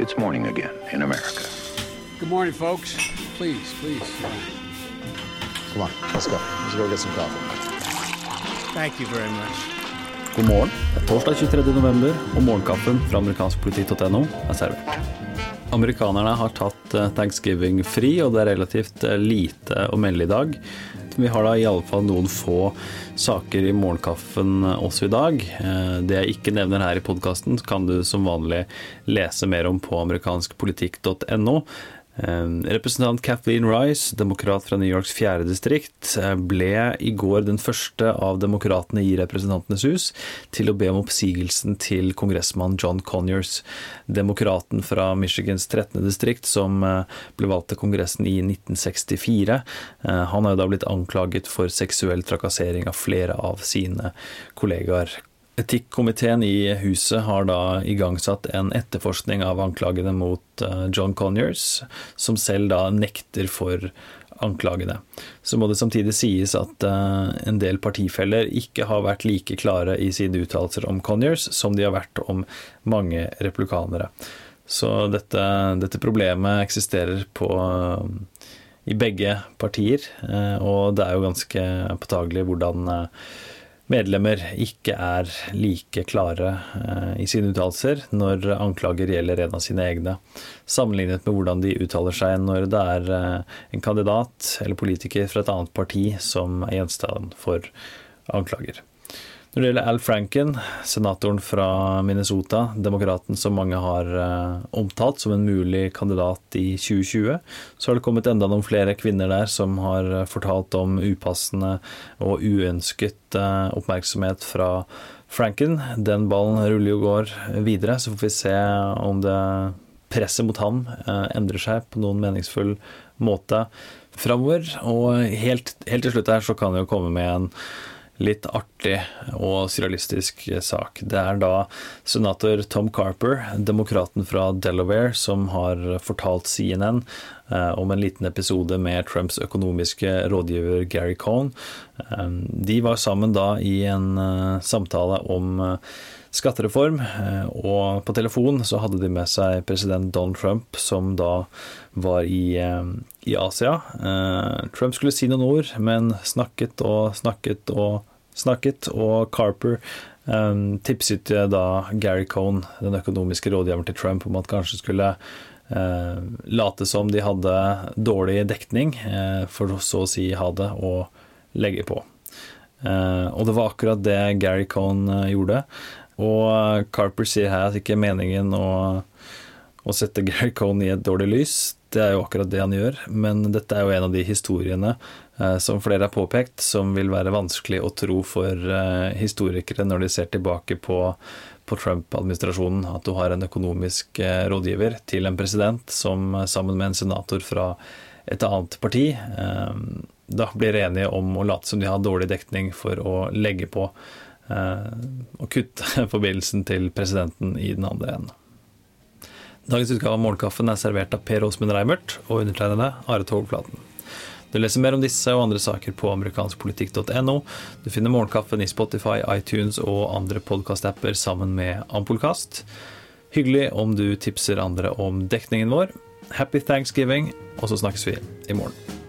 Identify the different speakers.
Speaker 1: It's morning again in America.
Speaker 2: Good morning, folks. Please, please.
Speaker 3: Come on, let's go. Let's go get some coffee.
Speaker 2: Thank you very much.
Speaker 4: God morgen. Det er torsdag 23. november, og morgenkaffen fra amerikanskpoliti.no er servert. Amerikanerne har tatt eh, thanksgiving fri, og det er relativt eh, lite å melde i dag. Vi har da i alle fall noen få saker i morgenkaffen også i dag. Eh, det jeg ikke nevner her i podkasten, kan du som vanlig lese mer om på amerikanskpolitikk.no. Eh, representant Kathleen Rice, demokrat fra New Yorks fjerde distrikt, eh, ble i går den første av demokratene i Representantenes hus til å be om oppsigelsen til kongressmann John Conyers, demokraten fra Michigans 13. distrikt som eh, ble valgt til Kongressen i 1964. Han har jo da blitt anklaget for seksuell trakassering av flere av sine kollegaer. Etikkomiteen i huset har da igangsatt en etterforskning av anklagene mot eh, John Conyers, som selv da nekter for anklagene. Så må det samtidig sies at eh, en del partifeller ikke har vært like klare i sine uttalelser om Conyers som de har vært om mange replikanere. Så dette, dette problemet eksisterer på, i begge partier, eh, og det er jo ganske påtagelig hvordan medlemmer ikke er like klare eh, i sine uttalelser når anklager gjelder en av sine egne, sammenlignet med hvordan de uttaler seg når det er eh, en kandidat eller politiker fra et annet parti som er gjenstand for anklager. Når det gjelder Al Franken, senatoren fra Minnesota, demokraten som mange har uh, omtalt som en mulig kandidat i 2020, så har det kommet enda noen flere kvinner der som har uh, fortalt om upassende og uønsket uh, oppmerksomhet fra Franken. Den ballen ruller jo går videre, så får vi se om det presset mot ham endrer seg på noen meningsfull måte framover. Og helt, helt til slutt her så kan vi jo komme med en litt artig og surrealistisk sak. Det er da senator Tom Carper, demokraten fra Delaware, som har fortalt CNN eh, om en liten episode med Trumps økonomiske rådgiver Gary Cohn. Eh, de var sammen da i en eh, samtale om skattereform, og på telefon så hadde de med seg president Donald Trump, som da var i, i Asia. Trump skulle si noen ord, men snakket og snakket og snakket, og Carper um, tipset da Gary Cohn, den økonomiske rådgiveren til Trump, om at kanskje skulle uh, late som de hadde dårlig dekning, uh, for så å si ha det og legge på. Uh, og det var akkurat det Gary Cohn gjorde. Og Carper sier her at ikke er meningen å, å sette Gary Cohn i et dårlig lys. Det er jo akkurat det han gjør, men dette er jo en av de historiene Eh, som flere har påpekt, som vil være vanskelig å tro for eh, historikere når de ser tilbake på, på Trump-administrasjonen. At du har en økonomisk eh, rådgiver til en president som sammen med en senator fra et annet parti da blir enige om å late som de har dårlig dekning for å legge på og kutte forbindelsen til presidenten i den andre enden. Dagens utgave av Morgenkaffen er servert av Per Åsmund Reimert og undertegnede Are Togflaten. Du leser mer om disse og andre saker på amerikanskpolitikk.no. Du finner Morgenkaffen i Spotify, iTunes og andre podkastapper sammen med Ampolkast. Hyggelig om du tipser andre om dekningen vår. Happy thanksgiving, og så snakkes vi i morgen.